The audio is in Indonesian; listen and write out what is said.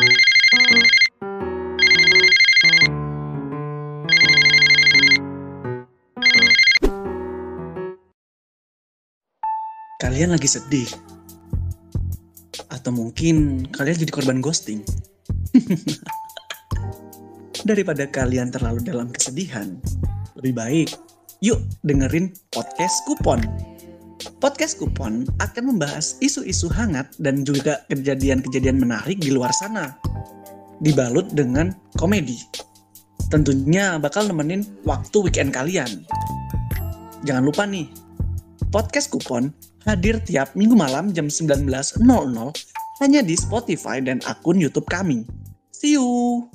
Kalian lagi sedih? Atau mungkin kalian jadi korban ghosting? Daripada kalian terlalu dalam kesedihan, lebih baik yuk dengerin podcast kupon. Podcast kupon akan membahas isu-isu hangat dan juga kejadian-kejadian menarik di luar sana. Dibalut dengan komedi. Tentunya bakal nemenin waktu weekend kalian. Jangan lupa nih, podcast kupon hadir tiap minggu malam jam 19.00 hanya di Spotify dan akun YouTube kami. See you!